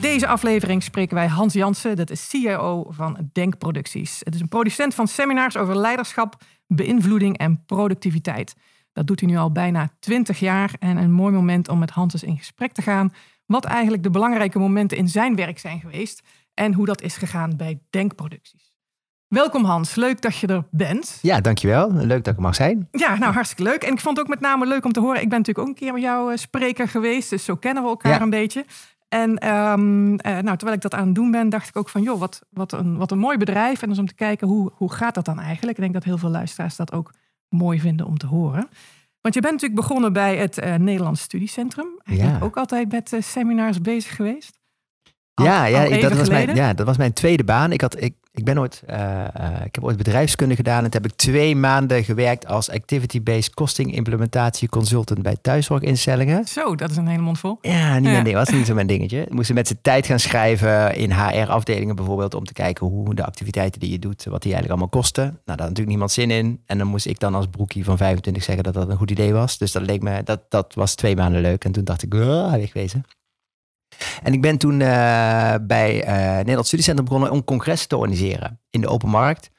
Deze aflevering spreken wij Hans Jansen, dat is CIO van Denkproducties. Het is een producent van seminars over leiderschap, beïnvloeding en productiviteit. Dat doet hij nu al bijna 20 jaar en een mooi moment om met Hans eens in gesprek te gaan. Wat eigenlijk de belangrijke momenten in zijn werk zijn geweest en hoe dat is gegaan bij Denkproducties. Welkom Hans, leuk dat je er bent. Ja, dankjewel. Leuk dat ik er mag zijn. Ja, nou hartstikke leuk. En ik vond het ook met name leuk om te horen. Ik ben natuurlijk ook een keer bij jou eh, spreker geweest, dus zo kennen we elkaar Ja. een beetje. En ehm, eh, nou, terwijl ik dat aan het doen ben, dacht ik ook van, joh, wat, wat, een, wat een mooi bedrijf. En dus om te kijken, hoe, hoe gaat dat dan eigenlijk? Ik denk dat heel veel luisteraars dat ook mooi vinden om te horen. Want je bent natuurlijk begonnen bij het eh, Nederlands Studiecentrum. Eigenlijk Ja. ook altijd met eh, seminars bezig geweest. Al- ja, ja, al ik- dat was mijn, ja, dat was mijn tweede baan. Ik, had, ik, ik, ben ooit, eh, eh, ik heb ooit bedrijfskunde gedaan. En toen heb ik twee maanden gewerkt als activity-based costing implementatie consultant bij thuiszorginstellingen. Zo, dat is een hele mond vol. Ja, niet Ja. mijn ding. was niet zo mijn dingetje. Moesten met z'n tijd gaan schrijven in HR-afdelingen bijvoorbeeld. Om te kijken hoe de activiteiten die je doet, wat die eigenlijk allemaal kosten. Nou, daar had natuurlijk niemand zin in. En dan moest ik dan als broekie van 25 zeggen dat dat een goed idee was. Dus dat leek me, dat, dat was twee maanden leuk. En toen dacht ik, wegwezen. En ik ben toen eh, bij eh Nederlands Studiecentrum begonnen om congressen te organiseren in de open markt.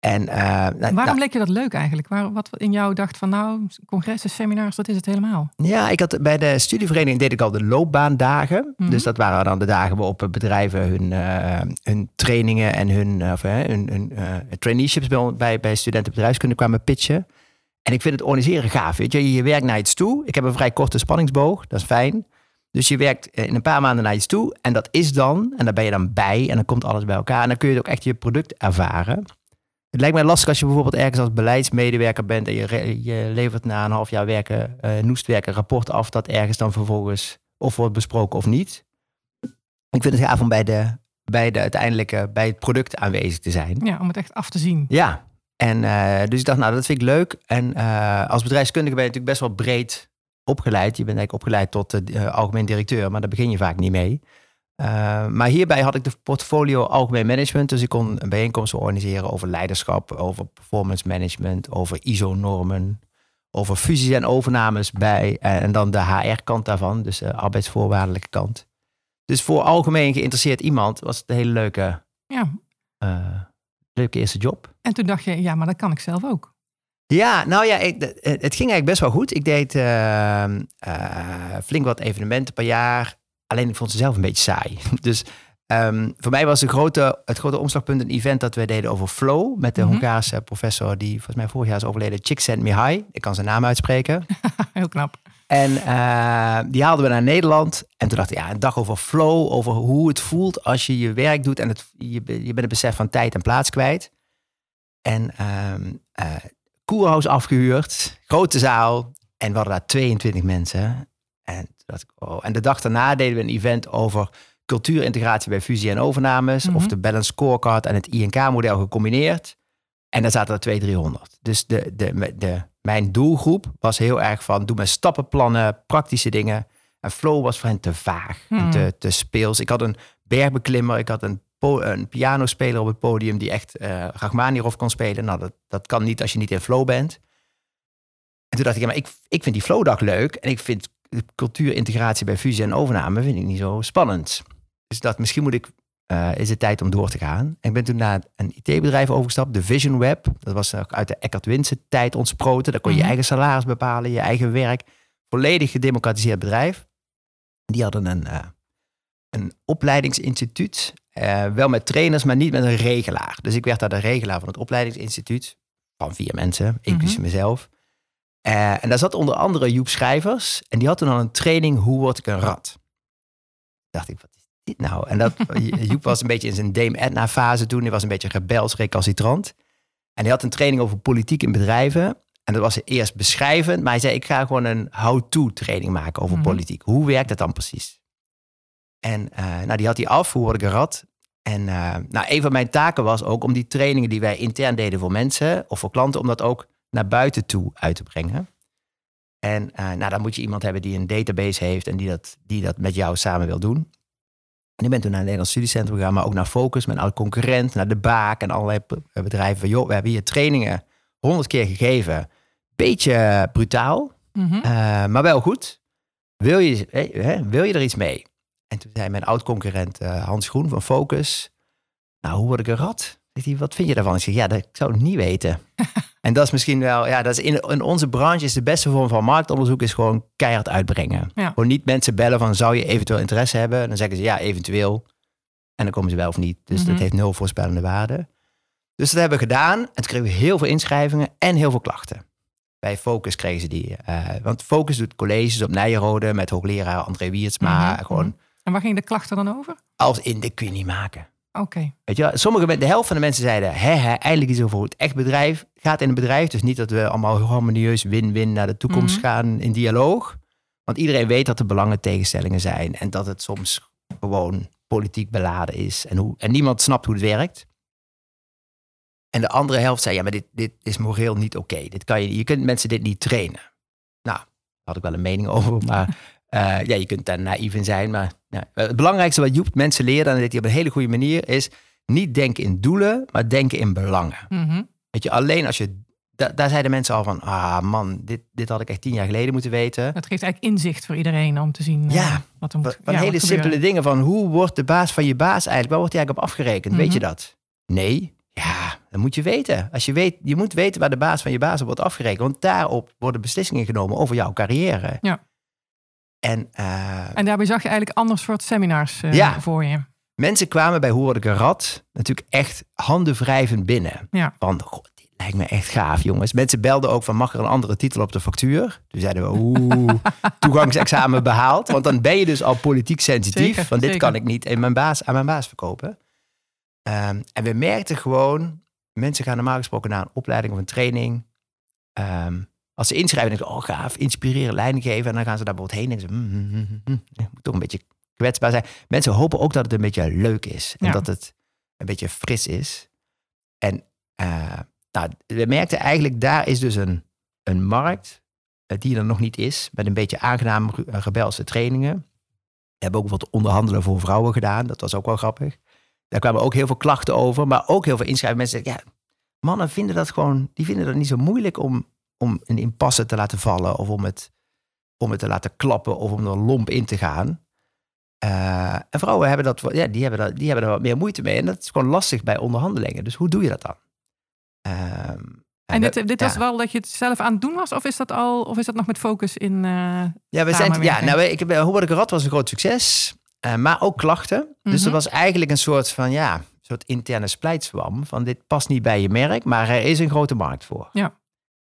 En, eh, nou, Waarom nou, leek je dat leuk eigenlijk? Waar, wat in jou dacht van, nou, congressen, seminars, dat is het helemaal. Ja, ik had bij de studievereniging deed ik al de loopbaandagen. Mhm. Dus dat waren dan de dagen waarop bedrijven hun, hun trainingen en hun, of, hè, hun, hun traineeships bij, bij, bij studenten bedrijfskunde kwamen pitchen. En ik vind het organiseren gaaf. Weet je? je werkt naar iets toe. Ik heb een vrij korte spanningsboog, dat is fijn. Dus je werkt eh, in een paar maanden naar iets toe. En dat is dan, en daar ben je dan bij. En dan komt alles bij elkaar. En dan kun je ook echt je product ervaren. Het lijkt mij lastig als je bijvoorbeeld ergens als beleidsmedewerker bent en je, je levert na een half jaar werken, eh noestwerk, een rapport af dat ergens dan vervolgens of wordt besproken of niet. Ik vind het gaaf om bij, de, bij, de uiteindelijke, bij het product aanwezig te zijn. Ja, om het echt af te zien. Ja, en eh, dus ik dacht, nou, dat vind ik leuk. En als bedrijfskundige ben je natuurlijk best wel breed opgeleid. Je bent eigenlijk opgeleid tot eh, algemeen directeur, maar daar begin je vaak niet mee. Eh, maar hierbij had ik de portfolio algemeen management. Dus ik kon een bijeenkomst organiseren over leiderschap, over performance management, over ISO-normen, over fusies en overnames bij. en dan de HR-kant daarvan, dus de arbeidsvoorwaardelijke kant. Dus voor algemeen geïnteresseerd iemand was het een hele leuke, Ja. eh, leuke eerste job. En toen dacht je, ja, maar dat kan ik zelf ook. Ja, nou ja, ik, het het ging eigenlijk best wel goed. Ik deed eh, eh, flink wat evenementen per jaar. Alleen ik vond ze zelf een beetje saai. Dus ehm, voor mij was de grote, het grote omslagpunt een event dat we deden over flow. Met de Mhm. Hongaarse professor die volgens mij vorig jaar is overleden. Csikszentmihalyi. Ik kan zijn naam uitspreken. Heel knap. En eh, die haalden we naar Nederland. En toen dacht ik, ja, een dag over flow. Over hoe het voelt als je je werk doet. En het, je, je bent het besef van tijd en plaats kwijt. En ehm eh, koerhuis afgehuurd. Grote zaal. En we hadden daar 22 mensen. En, ik, oh. en de dag daarna deden we een event over cultuurintegratie bij fusie en overnames. Mhm. Of de balance scorecard en het INK-model gecombineerd. En daar zaten er 200, 300. Dus de, de, de, mijn doelgroep was heel erg van doe mijn stappenplannen, praktische dingen. En flow was voor hen te vaag en Hmm. te, te speels. Ik had een bergbeklimmer, ik had een, een pianospeler op het podium die echt eh Rachmaninoff kon spelen. Nou, dat, dat kan niet als je niet in flow bent. En toen dacht ik, ja, maar ik, ik vind die flowdag leuk. En ik vind cultuurintegratie bij fusie en overname vind ik niet zo spannend. Dus dat misschien moet ik, eh, is het tijd om door te gaan. En ik ben toen naar een IT-bedrijf overgestapt, de Vision Web. Dat was uit de Eckhart Winsen tijd ontsproten. Daar kon je je Mhm. eigen salaris bepalen, je eigen werk. Volledig gedemocratiseerd bedrijf. Die hadden een, eh, een opleidingsinstituut. Eh, wel met trainers, maar niet met een regelaar. Dus ik werd daar de regelaar van het opleidingsinstituut. Van vier mensen, inclusief Mhm. mezelf. Eh, en daar zat onder andere Joep Schrijvers. En die had toen al een training, hoe word ik een rat? Dacht ik, wat is dit nou? En dat, Joep was een beetje in zijn Dame Edna fase toen. Hij was een beetje rebels, recalcitrant. En hij had een training over politiek in bedrijven. En dat was eerst beschrijvend. Maar hij zei, ik ga gewoon een how-to training maken over Mhm. politiek. Hoe werkt dat dan precies? En eh, nou, die had hij af. Hoe word ik een rat? En uh, nou, een van mijn taken was ook om die trainingen die wij intern deden voor mensen of voor klanten, om dat ook naar buiten toe uit te brengen. En uh, nou, dan moet je iemand hebben die een database heeft en die dat, die dat met jou samen wil doen. En ik ben toen naar het Nederlands Studiecentrum gegaan, maar ook naar Focus, mijn oude concurrent, naar de Baak en allerlei bedrijven. Van, joh, we hebben hier trainingen honderd keer gegeven. Beetje brutaal, mm -hmm. uh, maar wel goed. Wil je, hè, wil je er iets mee? En toen zei mijn oud-concurrent uh, Hans Groen van Focus, nou, hoe word ik een rat? Hij, wat vind je daarvan? Ik zeg, ja, dat zou ik niet weten. en dat is misschien wel, ja, dat is in, in, onze branche is de beste vorm van marktonderzoek is gewoon keihard uitbrengen. Ja. Gewoon niet mensen bellen van, zou je eventueel interesse hebben? Dan zeggen ze, ja, eventueel. En dan komen ze wel of niet. Dus mm -hmm. dat heeft nul voorspellende waarde. Dus dat hebben we gedaan. En toen kregen we heel veel inschrijvingen en heel veel klachten. Bij Focus kregen ze die. Uh, want Focus doet colleges op Nijenrode met hoogleraar André Wiertsma. Mm -hmm. Gewoon en waar gingen de klachten dan over? Als in, dit kun je niet maken. Oké. Weet je, sommige, de helft van de mensen zeiden, hè, hè, eindelijk iets over het echt bedrijf gaat in een bedrijf. Dus niet dat we allemaal harmonieus win-win naar de toekomst Mhm. gaan in dialoog. Want iedereen weet dat er belangen tegenstellingen zijn en dat het soms gewoon politiek beladen is en, hoe, en niemand snapt hoe het werkt. En de andere helft zei, ja, maar dit, dit is moreel niet oké. Dit kan je, je kunt mensen dit niet trainen. Nou, daar had ik wel een mening over, maar uh, ja, je kunt daar naïef in zijn. Maar ja, het belangrijkste wat Joep mensen leert, en dat deed hij op een hele goede manier, is niet denken in doelen, maar denken in belangen. Mhm. Weet je, alleen als je, da, daar zeiden mensen al van, ah man, dit, dit had ik echt tien jaar geleden moeten weten. Dat geeft eigenlijk inzicht voor iedereen om te zien uh, Ja, wat er moet Van ja, hele simpele dingen van, hoe wordt de baas van je baas eigenlijk, waar wordt hij eigenlijk op afgerekend? Weet je Mhm. dat? Nee. Ja, dat moet je weten. Als je, weet, je moet weten waar de baas van je baas op wordt afgerekend. Want daarop worden beslissingen genomen over jouw carrière. Ja. En, eh, En daarbij zag je eigenlijk ander soort seminars eh, Ja. voor je. mensen kwamen bij Hoe word ik een rat natuurlijk echt handen wrijvend binnen. Ja. God, dit lijkt me echt gaaf, jongens. Mensen belden ook van, mag er een andere titel op de factuur? Toen zeiden we, oeh, toegangsexamen behaald. Want dan ben je dus al politiek sensitief. Zeker, van, dit zeker. kan ik niet in mijn baas, aan mijn baas verkopen. Ehm, en we merkten gewoon, mensen gaan normaal gesproken naar een opleiding of een training. Ehm, als ze inschrijven, denken ze, oh gaaf, inspireren, leiding geven. En dan gaan ze daar bijvoorbeeld heen en denken ze, mm, mm, mm, moet toch een beetje kwetsbaar zijn. Mensen hopen ook dat het een beetje leuk is. En Ja. dat het een beetje fris is. En eh, nou, we merkten eigenlijk, daar is dus een, een markt eh, die er nog niet is. Met een beetje aangenaam re- eh, rebelse trainingen. We hebben ook wat onderhandelen voor vrouwen gedaan. Dat was ook wel grappig. Daar kwamen ook heel veel klachten over. Maar ook heel veel inschrijven. Mensen zeggen, ja, mannen vinden dat gewoon, die vinden het niet zo moeilijk om, om een impasse te laten vallen. Of om het, om het te laten klappen. Of om er lomp in te gaan. Eh, en vrouwen hebben, dat, ja, die, hebben dat, die hebben er wat meer moeite mee. En dat is gewoon lastig bij onderhandelingen. Dus hoe doe je dat dan? Ehm, En dit, dit ja. was wel dat je het zelf aan het doen was? Of is dat al, of is dat nog met focus in... eh, Ja, we zijn, ja, nou, ik heb, Hoe word ik een rat was een groot succes. eh, maar ook klachten. Dus Mhm. er was eigenlijk een soort van, ja, soort interne splijtswam. Van dit past niet bij je merk, maar er is een grote markt voor. Ja.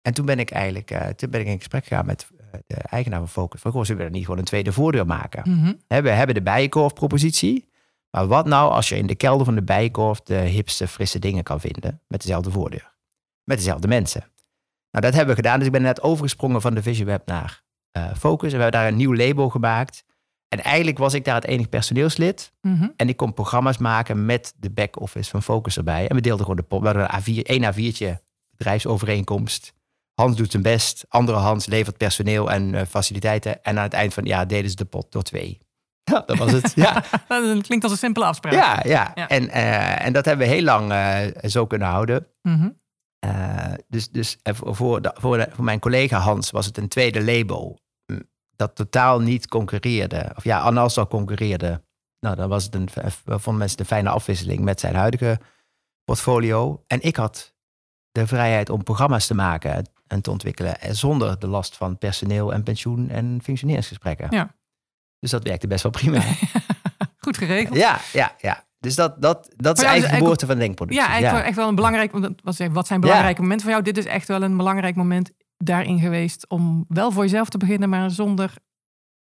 En toen ben ik eigenlijk, eh, toen ben ik in gesprek gegaan met eh, de eigenaar van Focus. Van, goh, zullen we er niet gewoon een tweede voordeur maken? mhm. We hebben de bijenkorf-propositie. Maar wat nou als je in de kelder van de bijenkorf de hipste, frisse dingen kan vinden met dezelfde voordeur? Met dezelfde mensen. Nou, dat hebben we gedaan. Dus ik ben net overgesprongen van de Vision Web naar eh, Focus. En we hebben daar een nieuw label gemaakt. En eigenlijk was ik daar het enige personeelslid. Mhm. En ik kon programma's maken met de back-office van Focus erbij. En we deelden gewoon de pot. We hadden een A4, één A4'tje bedrijfsovereenkomst. Hans doet zijn best. Andere Hans levert personeel en eh, faciliteiten. En aan het eind van ja, deden ze de pot door twee. Ja, dat was het. Ja, Dat klinkt als een simpele afspraak. ja, ja. Ja. En, eh, en dat hebben we heel lang eh, zo kunnen houden. Mhm. Dus dus voor, voor, de- voor, de- voor mijn collega Hans was het een tweede label. mm, Dat totaal niet concurreerde. Of ja, en als dat concurreerde. Nou, dan was het een, vonden mensen een fijne afwisseling met zijn huidige portfolio. En ik had de vrijheid om programma's te maken en te ontwikkelen. eh, Zonder de last van personeel en pensioen en functioneringsgesprekken. Ja. Dus dat werkte best wel prima. Goed geregeld. Ja, ja, ja. Dus dat, dat, dat is ja, dus eigenlijk de eigenlijk- geboorte van denkproductie. Ja, eigenlijk wel echt wel een belangrijk... Wat zijn belangrijke momenten voor jou? Dit is echt wel een belangrijk moment daarin geweest... om wel voor jezelf te beginnen, maar zonder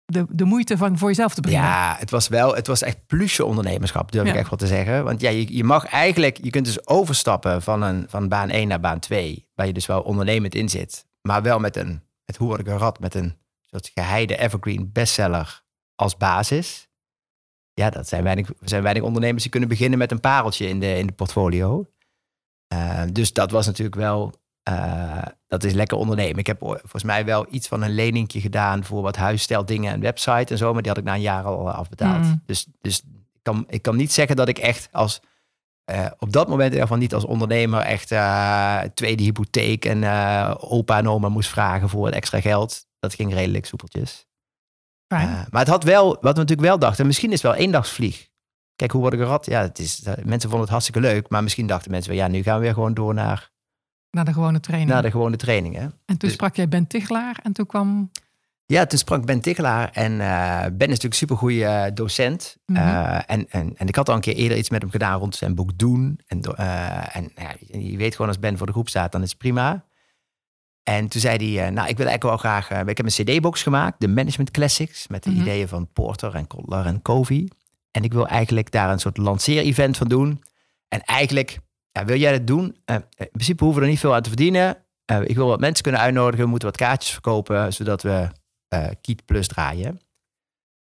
de, de moeite van voor jezelf te beginnen. Ja, het was wel, het was echt plusje ondernemerschap, durf ik echt wel te zeggen. Want ja, je, je mag eigenlijk, je kunt dus overstappen van, een, van baan 1 naar baan 2, waar je dus wel ondernemend in zit. Maar wel met een, met hoe word ik een rat, met een soort geheide evergreen bestseller als basis. ja, dat zijn weinig, zijn weinig ondernemers die kunnen beginnen met een pareltje in de, in de portfolio. Uh, dus dat was natuurlijk wel, uh, dat is lekker ondernemen. Ik heb volgens mij wel iets van een leningje gedaan voor wat huissteldingen en website en zo, maar die had ik na een jaar al afbetaald. Mm. Dus, dus ik, kan, ik kan niet zeggen dat ik echt als uh, op dat moment in ieder geval niet als ondernemer echt uh, tweede hypotheek en uh, opa en oma moest vragen voor het extra geld. Dat ging redelijk soepeltjes. maar het had wel, wat we natuurlijk wel dachten, misschien is het wel eendagsvlieg. Kijk, hoe word ik gerad? Ja, het is, mensen vonden het hartstikke leuk, maar misschien dachten mensen, ja, nu gaan we weer gewoon door naar... Naar de gewone training. Naar de gewone training, hè. En toen dus, sprak jij Ben Tichelaar en toen kwam... Ja, toen sprak Ben Tichelaar en uh, Ben is natuurlijk een supergoeie uh, docent. Mm -hmm. uh, en, en, en ik had al een keer eerder iets met hem gedaan rond zijn boek Doen. En, en ja, je weet gewoon als Ben voor de groep staat, dan is het prima. En toen zei hij, nou ik wil eigenlijk wel graag, ik heb een cd-box gemaakt, de Management Classics, met de mm -hmm. ideeën van Porter en Kotler en Covey. En ik wil eigenlijk daar een soort lanceer-event van doen. En eigenlijk, ja, wil jij dat doen? in principe hoeven we er niet veel aan te verdienen. ik wil wat mensen kunnen uitnodigen, we moeten wat kaartjes verkopen, zodat we uh, Kiet Plus draaien.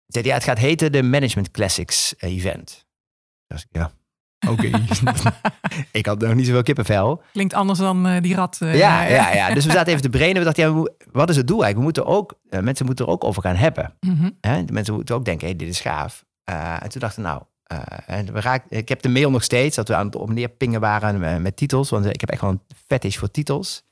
Zei ja, het gaat heten de Management Classics Event. Dus ja, oké. ik had nog niet zoveel kippenvel. Klinkt anders dan uh, die rat. Uh, ja, ja, ja, dus we zaten even te brainen. We dachten, ja, wat is het doel eigenlijk? We moeten ook, mensen moeten er ook over gaan hebben. Mm -hmm. De mensen moeten ook denken, hey, dit is gaaf. en toen dachten we, nou, en we raak, ik heb de mail nog steeds, dat we aan het op neer pingen waren met titels. Want ik heb echt wel een fetish voor titels.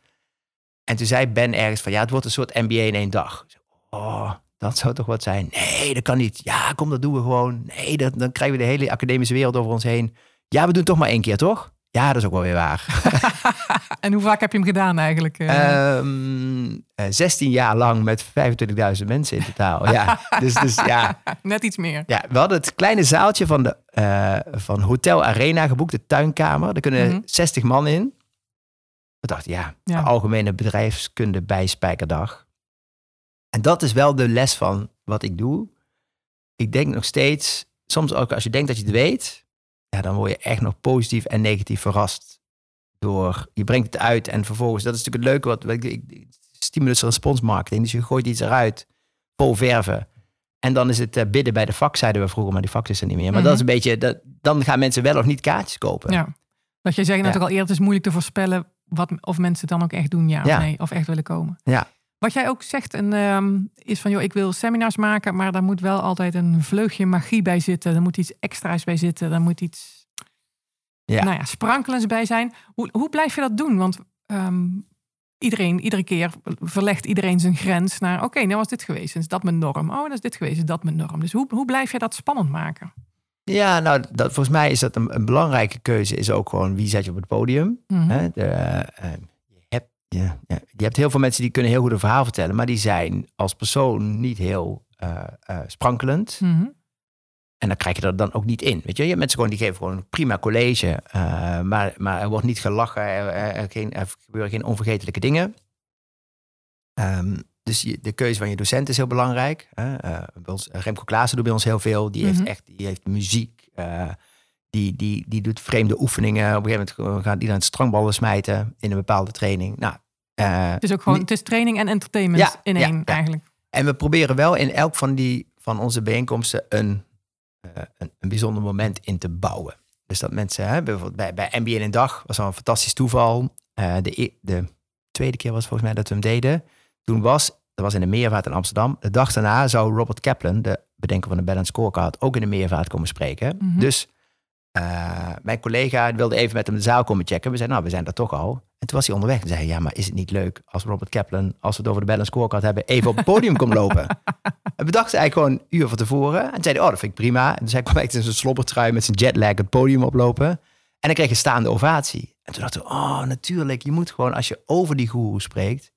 En toen zei Ben ergens van, ja, het wordt een soort MBA in één dag. Oh, dat zou toch wat zijn? Nee, dat kan niet. Ja, kom, dat doen we gewoon. Nee, dat, dan krijgen we de hele academische wereld over ons heen. Ja, we doen het toch maar één keer, toch? Ja, dat is ook wel weer waar. en hoe vaak heb je hem gedaan eigenlijk? Um, 16 jaar lang met 25.000 mensen in totaal. ja, dus, dus ja. Net iets meer. Ja, we hadden het kleine zaaltje van, de, uh, van Hotel Arena geboekt, de tuinkamer. Daar kunnen mm -hmm. 60 man in. We dachten, ja, ja. algemene bedrijfskunde bij Spijkerdag. En dat is wel de les van wat ik doe. Ik denk nog steeds, soms ook als je denkt dat je het weet, ja, dan word je echt nog positief en negatief verrast. Door, je brengt het uit en vervolgens, dat is natuurlijk het leuke, wat, ik, stimulus response marketing. Dus je gooit iets eruit, vol verven. En dan is het uh, bidden bij de vak, zeiden we vroeger, maar die vak is er niet meer. Maar mm -hmm. dat is een beetje, dat, dan gaan mensen wel of niet kaartjes kopen. Ja. Wat jij zei natuurlijk ja. al eerder, het is moeilijk te voorspellen wat, of mensen het dan ook echt doen, ja, ja. of nee, of echt willen komen. Ja. Wat jij ook zegt en, um, is van, joh, ik wil seminars maken, maar daar moet wel altijd een vleugje magie bij zitten. Er moet iets extra's bij zitten. Er moet iets ja. Nou ja, sprankelends bij zijn. Hoe, hoe blijf je dat doen? Want um, iedereen, iedere keer verlegt iedereen zijn grens naar, oké, okay, nou was dit geweest. Is dat mijn norm? Oh, dat is dit geweest. Is dat mijn norm? Dus hoe, hoe blijf je dat spannend maken? Ja, nou, dat, volgens mij is dat een, een belangrijke keuze. Is ook gewoon wie zet je op het podium. Mm -hmm. Hè? De, uh, ja, ja, je hebt heel veel mensen die kunnen heel goed een verhaal vertellen, maar die zijn als persoon niet heel uh, uh, sprankelend. Mm -hmm. En dan krijg je er dan ook niet in. Weet je, je hebt mensen gewoon die geven gewoon een prima college, uh, maar, maar er wordt niet gelachen, er, er, geen, er gebeuren geen onvergetelijke dingen. Um, dus je, de keuze van je docent is heel belangrijk. bij ons, Remco Klaassen doet bij ons heel veel. Die mm -hmm. heeft echt die heeft muziek. Die, die, die doet vreemde oefeningen. Op een gegeven moment gaat iedereen strangballen smijten in een bepaalde training. Nou, uh, het is ook gewoon, het is training en entertainment ja, in één ja, eigenlijk. En we proberen wel in elk van die van onze bijeenkomsten een, uh, een, een, bijzonder moment in te bouwen. Dus dat mensen, hè, bijvoorbeeld bij, bij NBA in een dag was al een fantastisch toeval. Uh, de, de tweede keer was volgens mij dat we hem deden. Toen was, dat was in de meervaart in Amsterdam. De dag daarna zou Robert Kaplan, de bedenker van de Balance Scorecard, ook in de meervaart komen spreken. Mm -hmm. Dus uh, mijn collega wilde even met hem de zaal komen checken. We zeiden, nou, we zijn daar toch al. En toen was hij onderweg en zei ja, maar is het niet leuk als Robert Kaplan, als we het over de balance scorecard hebben, even op het podium komt lopen? en we dachten eigenlijk gewoon een uur van tevoren. En zeiden, oh, dat vind ik prima. En dus hij kwam echt in zijn slobbertrui met zijn jetlag het podium oplopen. En dan kreeg je staande ovatie. En toen dachten we, oh, natuurlijk, je moet gewoon, als je over die guru spreekt,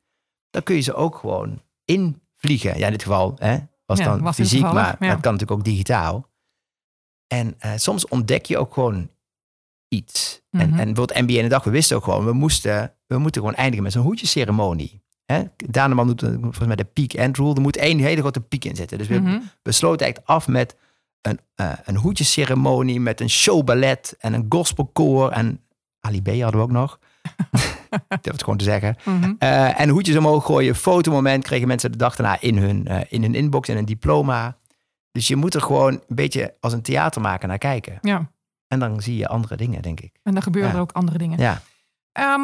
dan kun je ze ook gewoon invliegen. Ja, in dit geval hè, was ja, dan was fysiek, maar ja. dat kan natuurlijk ook digitaal. En uh, soms ontdek je ook gewoon iets. Mm -hmm. En, en bijvoorbeeld NBA in de dag, we wisten ook gewoon, we moesten, we moeten gewoon eindigen met zo'n hoedjesceremonie. Daneman doet volgens mij de peak end rule. Er moet één hele grote piek in zitten. Dus we, mm -hmm. we sloten echt af met een, uh, een hoedjesceremonie, met een showballet en een gospelkoor. En Ali B hadden we ook nog. dat het gewoon te zeggen. Mm -hmm. uh, en hoedjes omhoog gooien, fotomoment kregen mensen de dag daarna in hun, uh, in hun inbox en een diploma. Dus je moet er gewoon een beetje als een theatermaker naar kijken. Ja, En dan zie je andere dingen, denk ik. en dan gebeuren Ja. er ook andere dingen. Ja, Ehm,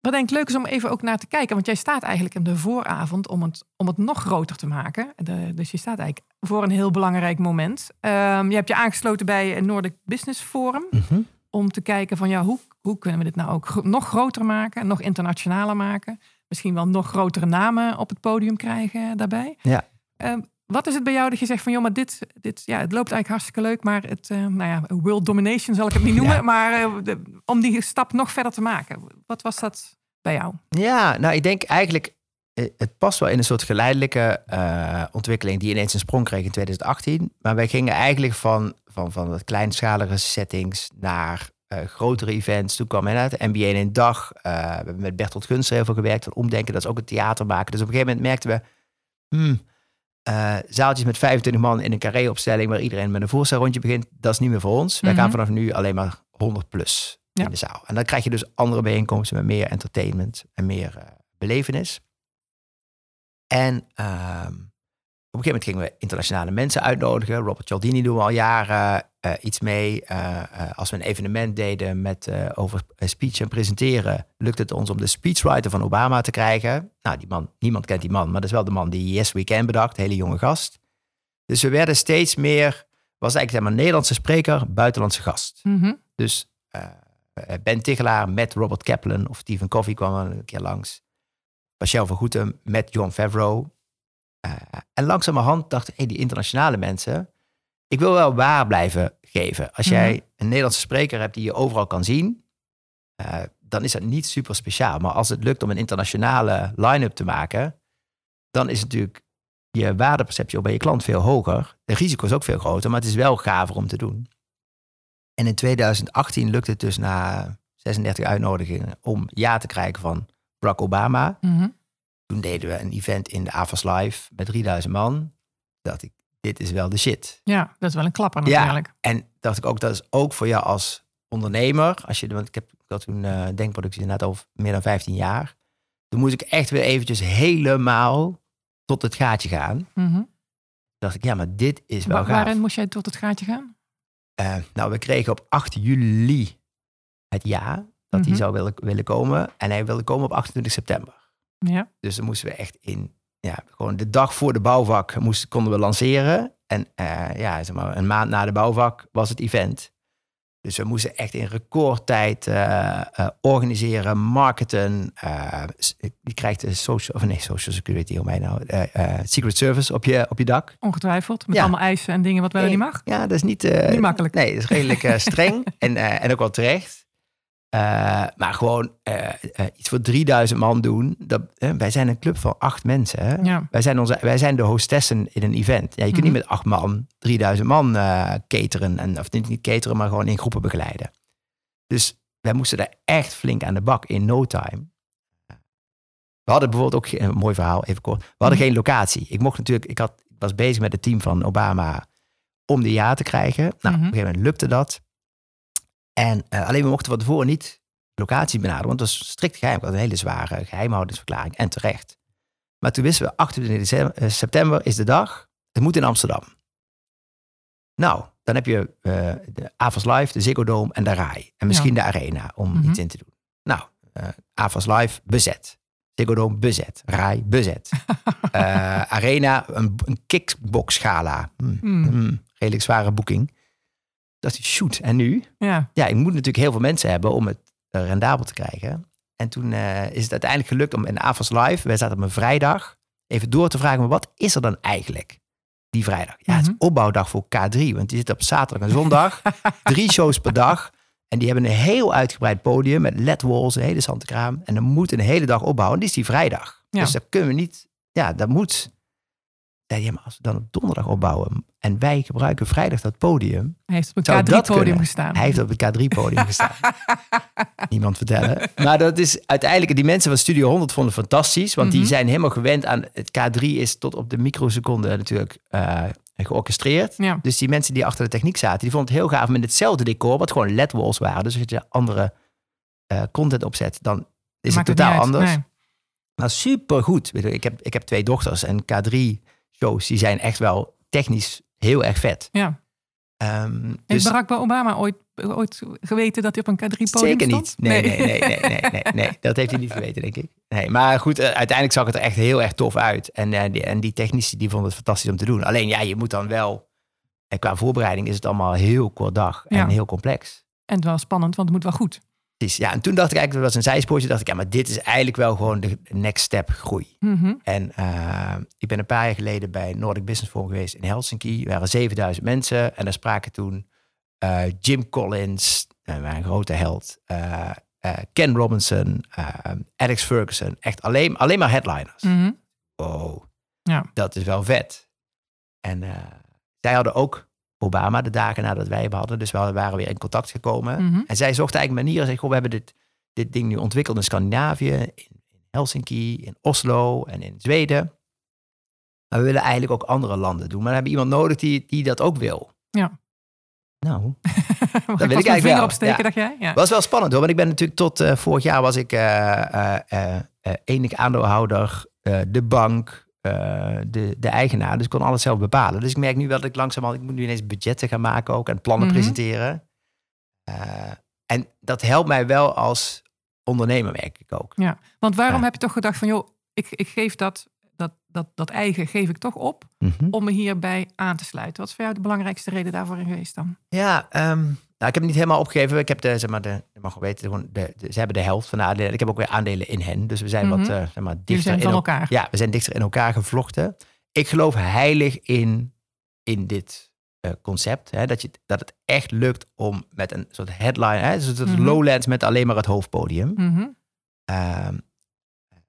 wat denk ik leuk is om even ook naar te kijken. Want jij staat eigenlijk in de vooravond om het, om het nog groter te maken. De, dus je staat eigenlijk voor een heel belangrijk moment. Ehm, je hebt je aangesloten bij het Nordic Business Forum. Mhm. Om te kijken van ja, hoe, hoe kunnen we dit nou ook nog groter maken. Nog internationaler maken. Misschien wel nog grotere namen op het podium krijgen daarbij. Ja. Ehm, wat is het bij jou dat je zegt van joh, maar dit, dit ja, het loopt eigenlijk hartstikke leuk. Maar het, eh, nou ja, world domination zal ik het niet noemen. Ja. Maar eh, de- om die stap nog verder te maken. Wat was dat bij jou? ja nou ik denk eigenlijk, eh, het past wel in een soort geleidelijke ontwikkeling die ineens een sprong kreeg in 2018. Maar wij gingen eigenlijk van, van, van wat kleinschalige settings naar grotere events. Toen kwam inderdaad de NBA in een dag. We hebben met Bertolt Gunster heel veel gewerkt. Van omdenken, dat is ook een theater maken. Dus op een gegeven moment merkten we... hmm, eh, zaaltjes met 25 man in een carré-opstelling... waar iedereen met een voorstelrondje begint. Dat is niet meer voor ons. Wij gaan Mhm. vanaf nu alleen maar 100 plus Ja. in de zaal. En dan krijg je dus andere bijeenkomsten... met meer entertainment en meer eh, belevenis. En ehm, een gegeven moment gingen we internationale mensen uitnodigen. Robert Cialdini doen we al jaren eh, iets mee. Eh, eh, als we een evenement deden met, over speech en presenteren, lukte het ons om de speechwriter van Obama te krijgen. Nou, die man, niemand kent die man, maar dat is wel de man die Yes Weekend bedacht, hele jonge gast. Dus we werden steeds meer, was eigenlijk maar Nederlandse spreker, buitenlandse gast. Mhm. Dus Ben Tigelaar met Robert Kaplan of Stephen Covey kwam een keer langs. Pascal van Goetem met John Favreau. Eh, en langzamerhand dacht ik, hey, die internationale mensen, ik wil wel waar blijven geven. Als jij Mhm. een Nederlandse spreker hebt die je overal kan zien, eh, dan is dat niet super speciaal. Maar als het lukt om een internationale line-up te maken, dan is natuurlijk je waardeperceptie bij je klant veel hoger. De risico is ook veel groter, maar het is wel gaver om te doen. En in 2018 lukte het dus na 36 uitnodigingen om ja te krijgen van Barack Obama. Mhm. Toen deden we een event in de AFAS Live met 3000 man. Dacht ik, dit is wel de shit. Ja, dat is wel een klapper Ja. natuurlijk. En dacht ik ook, dat is ook voor jou als ondernemer. Als je, want ik heb had toen eh denkproductie net al meer dan 15 jaar. Toen moest ik echt weer eventjes helemaal tot het gaatje gaan. Mhm. dacht ik, ja, maar dit is wel Wa- gaaf. waarin moest jij tot het gaatje gaan? Eh, nou, we kregen op 8 juli het ja dat Mhm. hij zou willen, willen komen. En hij wilde komen op 28 september. Ja. Dus dan moesten we echt in, ja, gewoon de dag voor de bouwvak moesten, konden we lanceren. En eh, ja, zeg maar, een maand na de bouwvak was het event. Dus we moesten echt in recordtijd eh, organiseren, marketen. je krijgt de social, of nee, social security, hoe mij nou, Secret Service op je, op je dak. Ongetwijfeld. Met Ja. allemaal eisen en dingen wat wel niet mag. Ja, dat is niet, Niet makkelijk. Nee, dat is redelijk streng en, en ook wel terecht. Eh, maar gewoon eh, eh, iets voor 3000 man doen. Dat, wij zijn een club van acht mensen. Hè? Ja. Wij, zijn onze, wij zijn de hostessen in een event. Ja, je kunt Mhm. niet met acht man 3000 man cateren. En, of niet, niet cateren, maar gewoon in groepen begeleiden. Dus wij moesten daar echt flink aan de bak in no time. We hadden bijvoorbeeld ook, een mooi verhaal, even kort. We hadden Mhm. geen locatie. Ik mocht natuurlijk, ik, had, was bezig met het team van Obama om de ja te krijgen. Nou, Mhm. op een gegeven moment lukte dat. En eh, alleen we mochten van tevoren niet locatie benaderen, want dat was strikt geheim. Ik had een hele zware geheimhoudingsverklaring en terecht. Maar toen wisten we, 28 december, eh, september is de dag. Het moet in Amsterdam. Nou, dan heb je eh, de Avas Live, de Ziggo Dome en de RAI. En misschien de Arena om Mhm. iets in te doen. Nou, Avas Live bezet. Ziggo Dome bezet. RAI bezet. Arena, een, een kickbox gala. Hm, Hmm. hm, redelijk zware boeking. Dat is shoot. En nu? Ja. Ja, ik moet natuurlijk heel veel mensen hebben om het eh, rendabel te krijgen. En toen eh, is het uiteindelijk gelukt om in Avas Live, wij zaten op een vrijdag, even door te vragen, maar wat is er dan eigenlijk die vrijdag? Ja, het Mhm. is opbouwdag voor K3, want die zit op zaterdag en zondag. drie shows per dag. En die hebben een heel uitgebreid podium met LED-walls, een hele zantekraam. En dan moet een hele dag opbouwen. En die is die vrijdag. Ja. Dus dat kunnen we niet, ja, dat moet. Ja, ja, maar als we dan op donderdag opbouwen en wij gebruiken vrijdag dat podium. Hij heeft op een dat K3-podium kunnen? gestaan. Hij heeft op het K3-podium gestaan. Niemand vertellen. Maar dat is uiteindelijk, die mensen van Studio 100 vonden het fantastisch. Want Mhm. die zijn helemaal gewend aan, het K3 is tot op de microseconde natuurlijk eh, georchestreerd. Ja. Dus die mensen die achter de techniek zaten, die vonden het heel gaaf met hetzelfde decor, wat gewoon LED-walls waren. Dus als je andere eh, content opzet, dan is Maakt het totaal anders. Nee. Maar super goed. Ik heb, ik heb twee dochters en K3-shows, die zijn echt wel technisch heel erg vet. Ja. Ehm, Heeft dus Barack Obama ooit, ooit geweten dat hij op een K3-podium zeker niet. Nee nee. Nee, nee, nee, nee, nee, Dat heeft hij niet geweten, denk ik. Nee, maar goed, eh, uiteindelijk zag het er echt heel erg tof uit. En, eh, die, en die technici die vonden het fantastisch om te doen. Alleen ja, je moet dan wel... En qua voorbereiding is het allemaal heel kort dag en Ja. heel complex. En het was spannend, want het moet wel goed. Precies, ja. En toen dacht ik eigenlijk, dat was een zijspoortje, dacht ik, ja, maar dit is eigenlijk wel gewoon de next step groei. Mhm. En eh, ik ben een paar jaar geleden bij Nordic Business Forum geweest in Helsinki. Er waren 7000 mensen en daar spraken toen eh, Jim Collins, uh, mijn grote held, eh, eh, Ken Robinson, eh, Alex Ferguson. Echt alleen, alleen maar headliners. Mhm. Oh, Ja. dat is wel vet. En eh, zij hadden ook Obama de dagen nadat wij hem hadden. Dus we waren weer in contact gekomen. Mhm. En zij zochten eigenlijk manieren. Zei, goh, we hebben dit, dit ding nu ontwikkeld in Scandinavië, in, in Helsinki, in Oslo en in Zweden. Maar we willen eigenlijk ook andere landen doen. Maar dan hebben we iemand nodig die, die dat ook wil. Ja. Nou, Mag wil ik eigenlijk vinger opsteken, ja. dacht jij? Ja. was wel spannend hoor. Want ik ben natuurlijk tot eh, vorig jaar was ik eh eh enig aandeelhouder, de bank, eh, de, de eigenaar. Dus ik kon alles zelf bepalen. Dus ik merk nu wel dat ik langzamerhand, ik moet nu ineens budgetten gaan maken ook en plannen Mhm. presenteren. Eh, en dat helpt mij wel als ondernemer, merk ik ook. Want waarom Ja. heb je toch gedacht van, joh, ik, ik geef dat, dat, dat, dat eigen geef ik toch op Mhm. om me hierbij aan te sluiten? Wat is voor jou de belangrijkste reden daarvoor in geweest dan? Ja, ehm, nou, ik heb het niet helemaal opgegeven. Ik heb de, zeg maar, de, je mag gewoon weten, gewoon de, de- ze hebben de helft van de aandelen. Ik heb ook weer aandelen in hen. Dus we zijn wat, Mhm. eh, zeg maar, dichter zijn in van elkaar. Ja, we zijn dichter in elkaar gevlochten. Ik geloof heilig in, in dit eh, concept. Hè, dat, je, dat het echt lukt om met een soort headline, hè, dus het Mhm. lowlands met alleen maar het hoofdpodium. Mhm. Ehm,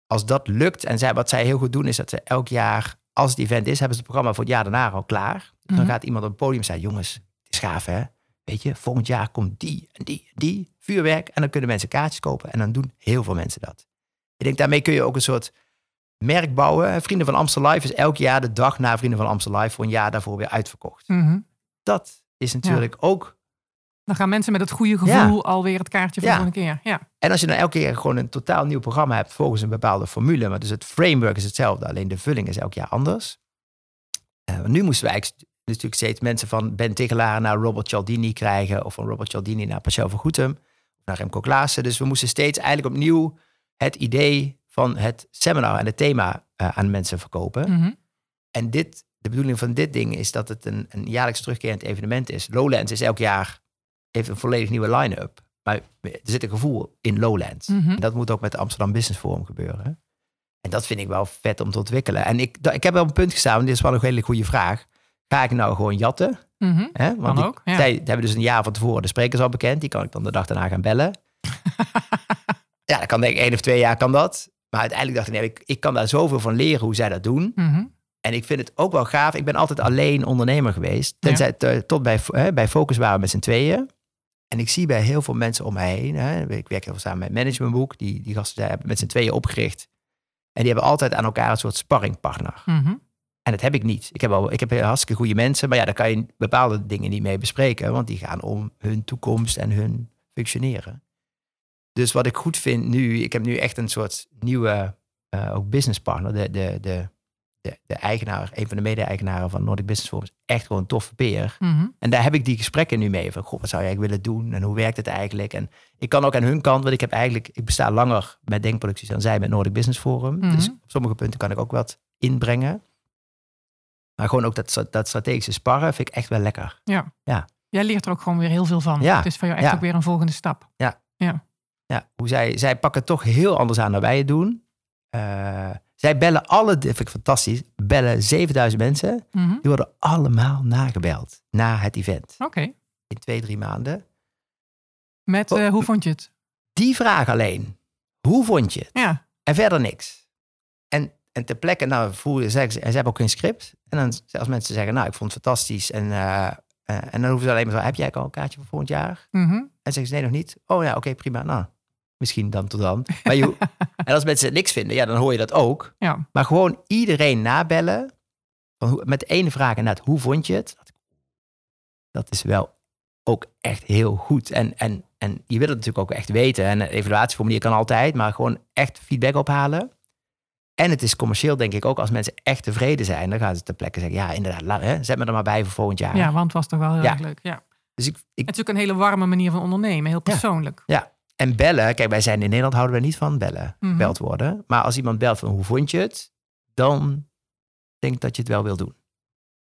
als dat lukt, en zij, wat zij heel goed doen, is dat ze elk jaar, als het event is, hebben ze het programma voor het jaar daarna al klaar. Dus dan gaat iemand op het podium zeggen, jongens, het is gaaf hè. Weet je, volgend jaar komt die en die en die, vuurwerk. En dan kunnen mensen kaartjes kopen en dan doen heel veel mensen dat. Ik denk, daarmee kun je ook een soort merk bouwen. Vrienden van Amstel Live is elk jaar de dag na Vrienden van Amstel Live voor een jaar daarvoor weer uitverkocht. Mhm. Dat is natuurlijk ook Dan gaan mensen met het goede gevoel alweer het kaartje voor Ja. keer. Ja. En als je dan elke keer gewoon een totaal nieuw programma hebt volgens een bepaalde formule, maar dus het framework is hetzelfde, alleen de vulling is elk jaar anders. Eh, nu moesten we eigenlijk natuurlijk steeds mensen van Ben Tigelaar naar Robert Cialdini krijgen, of van Robert Cialdini naar Pascal van Goetem, naar Remco Klaassen. Dus we moesten steeds eigenlijk opnieuw het idee van het seminar en het thema eh, aan mensen verkopen. Mhm. En dit, de bedoeling van dit ding is dat het een, een jaarlijks terugkerend evenement is. Lowlands is elk jaar, heeft een volledig nieuwe line-up. Maar er zit een gevoel in Lowlands. Mhm. En dat moet ook met het Amsterdam Business Forum gebeuren. En dat vind ik wel vet om te ontwikkelen. En ik, ik heb wel een punt gestaan, want dit is wel een hele goede vraag. Ga ik nou gewoon jatten? Mhm. Hè? Want die- ook, ja. zij hebben dus een jaar van tevoren de sprekers al bekend. Die kan ik dan de dag daarna gaan bellen. ja, dat kan denk ik één of twee jaar kan dat. Maar uiteindelijk dacht ik, nee, ik, ik kan daar zoveel van leren hoe zij dat doen. Mhm. En ik vind het ook wel gaaf. Ik ben altijd alleen ondernemer geweest. Tenzij te- tot bij, hè, bij Focus waren we met z'n tweeën. En ik zie bij heel veel mensen om mij heen. Hè, ik werk heel veel samen met Managementboek. Die, die gasten hebben met z'n tweeën opgericht. En die hebben altijd aan elkaar een soort sparringpartner. Mhm. En dat heb ik niet. Ik heb, al, ik heb hartstikke goede mensen. Maar ja, daar kan je bepaalde dingen niet mee bespreken. Want die gaan om hun toekomst en hun functioneren. Dus wat ik goed vind nu. Ik heb nu echt een soort nieuwe eh, ook business partner. De, de, de, de, de eigenaar, een van de mede-eigenaren van Nordic Business Forum. is echt gewoon een toffe peer. Mhm. En daar heb ik die gesprekken nu mee. Van, goh, wat zou jij willen doen? En hoe werkt het eigenlijk? En ik kan ook aan hun kant, want ik heb eigenlijk, ik besta langer met denkproducties dan zij met Nordic Business Forum. Mhm. Dus op sommige punten kan ik ook wat inbrengen. Maar gewoon ook dat, dat strategische sparren vind ik echt wel lekker. Jij leert er ook gewoon weer heel veel van. Ja. Het is voor jou echt Ja. ook weer een volgende stap. Ja, hoe zij, zij pakken het toch heel anders aan dan wij het doen. Eh, zij bellen alle, dat vind ik fantastisch, bellen 7000 mensen. Mhm. Die worden allemaal nagebeld na het event. Oké. In twee, drie maanden. Met, Oh. eh, hoe vond je het? Die vraag alleen. Hoe vond je het? Ja. En verder niks. En, en ter plekke, nou, voel, zeggen ze, en ze hebben ook geen script. En dan als mensen zeggen, nou, ik vond het fantastisch. En, eh, eh, en dan hoeven ze alleen maar zo, heb jij al een kaartje voor volgend jaar? Mhm. En zeggen ze, nee, nog niet. Oh ja, oké, prima. Nou, misschien dan tot dan. Maar je, en als mensen niks vinden, ja, dan hoor je dat ook. Ja. Maar gewoon iedereen nabellen. Van met ene vraag inderdaad, hoe vond je het? Dat, dat is wel ook echt heel goed. En, en, en je wil het natuurlijk ook echt weten. En een evaluatieformulier kan altijd, maar gewoon echt feedback ophalen. En het is commercieel, denk ik, ook als mensen echt tevreden zijn, dan gaan ze ter plekke zeggen: ja, inderdaad, la- hè, zet me er maar bij voor volgend jaar. Ja, want het was toch wel heel Ja. erg leuk. Ja. Dus ik, ik, Het is ook een hele warme manier van ondernemen, heel persoonlijk. en bellen, kijk, wij zijn in Nederland houden we niet van bellen, Mhm. beld worden. Maar als iemand belt van hoe vond je het, dan denk ik dat je het wel wil doen.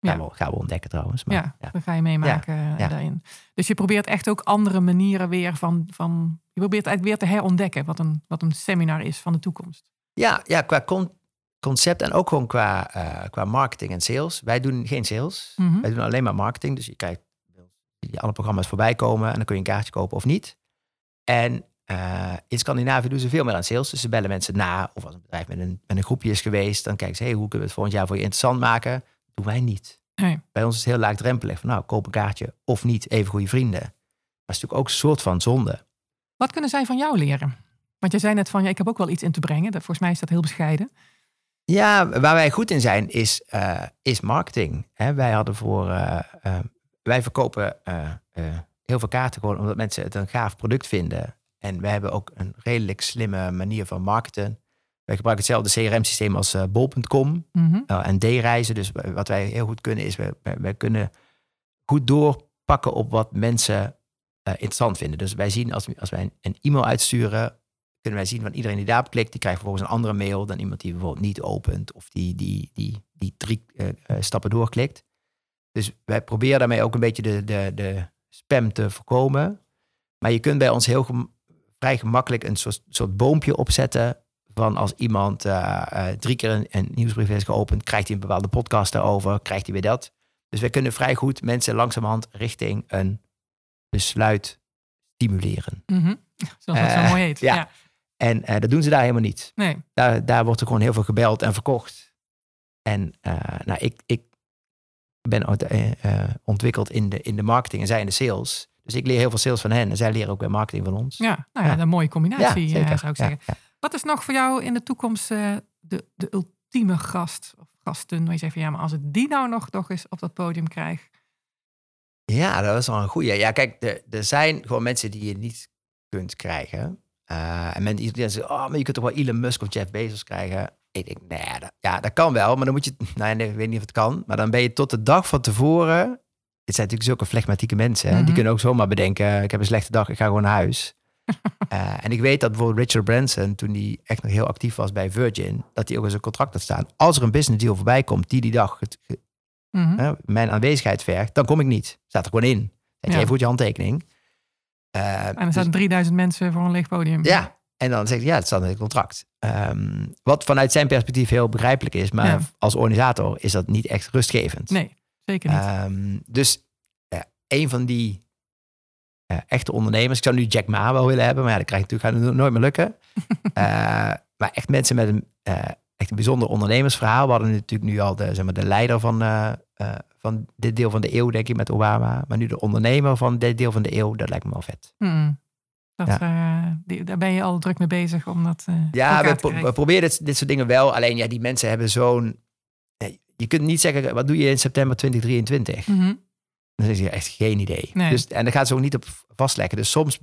Gaan, Ja. we, gaan we ontdekken trouwens. Maar, Ja, ja. dat ga je meemaken eh, Ja. daarin. Dus je probeert echt ook andere manieren weer van, van... Je probeert eigenlijk weer te herontdekken wat een, wat een seminar is van de toekomst. Ja, ja, qua con- concept en ook gewoon qua, eh, qua marketing en sales. Wij doen geen sales. Mhm. Wij doen alleen maar marketing. Dus je kijkt die alle programma's voorbij komen en dan kun je een kaartje kopen of niet. En eh, in Scandinavië doen ze veel meer aan sales. Dus ze bellen mensen na. Of als een bedrijf met een, met een groepje is geweest, dan kijken ze, hey, hoe kunnen we het volgend jaar voor je interessant maken? Dat doen wij niet. Nee. Bij ons is het heel laagdrempelig. Van, nou, koop een kaartje of niet, even goede vrienden. Het is natuurlijk ook een soort van zonde. Wat kunnen zij van jou leren? Want jij zei net van, ja, ik heb ook wel iets in te brengen. Dat, volgens mij is dat heel bescheiden. Ja, waar wij goed in zijn is, eh, is marketing. Hè, wij hadden voor, eh, eh, wij verkopen heel veel kaarten gewoon omdat mensen het een gaaf product vinden. En we hebben ook een redelijk slimme manier van marketen. Wij gebruiken hetzelfde CRM-systeem als bol.com Mhm. en D-reizen. Dus wat wij heel goed kunnen is, wij, wij, wij kunnen goed doorpakken op wat mensen interessant vinden. Dus wij zien als, als wij een e-mail uitsturen, kunnen wij zien van iedereen die daarop klikt, die krijgt vervolgens een andere mail dan iemand die bijvoorbeeld niet opent of die, die, die, die drie eh, eh, stappen doorklikt. Dus wij proberen daarmee ook een beetje de, de, de spam te voorkomen. Maar je kunt bij ons heel gem- vrij gemakkelijk een soort, soort boompje opzetten van als iemand eh, drie keer een, een nieuwsbrief heeft geopend, krijgt hij een bepaalde podcast daarover, krijgt hij weer dat. Dus wij kunnen vrij goed mensen langzamerhand richting een besluit stimuleren. Mhm. Zoals dat zo mooi heet. ja. Ja. En eh, dat doen ze daar helemaal niet. Nee. Daar, daar wordt er gewoon heel veel gebeld en verkocht. En eh, nou, ik, ik ben eh, ontwikkeld in de, in de marketing en zij in de sales. Dus ik leer heel veel sales van hen en zij leren ook bij marketing van ons. Ja, nou ja, Ja. een mooie combinatie Ja, zeker. zou ik zeggen. ja. Wat is nog voor jou in de toekomst de, de ultieme gast of gasten? Waar je zegt van ja, maar als ik die nou nog, nog eens op dat podium krijg. Ja, dat is wel een goeie. Ja, kijk, er zijn gewoon mensen die je niet kunt krijgen. Eh, en mensen die zeggen, oh, maar je kunt toch wel Elon Musk of Jeff Bezos krijgen. Ik denk, nee, dat, ja, dat kan wel, maar dan moet je, nou, nee, ik weet niet of het kan. Maar dan ben je tot de dag van tevoren. Het zijn natuurlijk zulke flegmatieke mensen. Hè? Mhm. Die kunnen ook zomaar bedenken, ik heb een slechte dag, ik ga gewoon naar huis. Eh, en ik weet dat bijvoorbeeld Richard Branson, toen hij echt nog heel actief was bij Virgin, dat hij ook in zijn contract had staan. Als er een business deal voorbij komt die die dag het, Mhm. mijn aanwezigheid vergt, dan kom ik niet. Staat er gewoon in. Zet je Ja. even goed je handtekening. Eh, En er dus- staan 3000 mensen voor een leeg podium. ja, en dan zegt hij, ja, het staat in het contract. Ehm, wat vanuit zijn perspectief heel begrijpelijk is, maar Ja. als organisator is dat niet echt rustgevend. Nee, zeker niet. Ehm, dus ja, een van die eh, echte ondernemers, ik zou nu Jack Ma wel willen hebben, maar ja, dat krijg ik natuurlijk gaat nooit meer lukken. Eh, maar echt mensen met een, echt een bijzonder ondernemersverhaal. We hadden natuurlijk nu al de, zeg maar, de leider van, eh, eh, van dit deel van de eeuw, denk ik, met Obama. Maar nu de ondernemer van dit deel van de eeuw, dat lijkt me wel vet. Mm. Dat, Ja. eh, die, daar ben je al druk mee bezig om dat Ja, we, pro- we proberen dit, dit soort dingen wel. Alleen ja, die mensen hebben zo'n... Je kunt niet zeggen, wat doe je in september 2023? Mhm. Dan is je echt geen idee. Nee. Dus, en daar gaat ze ook niet op vastleggen. Dus soms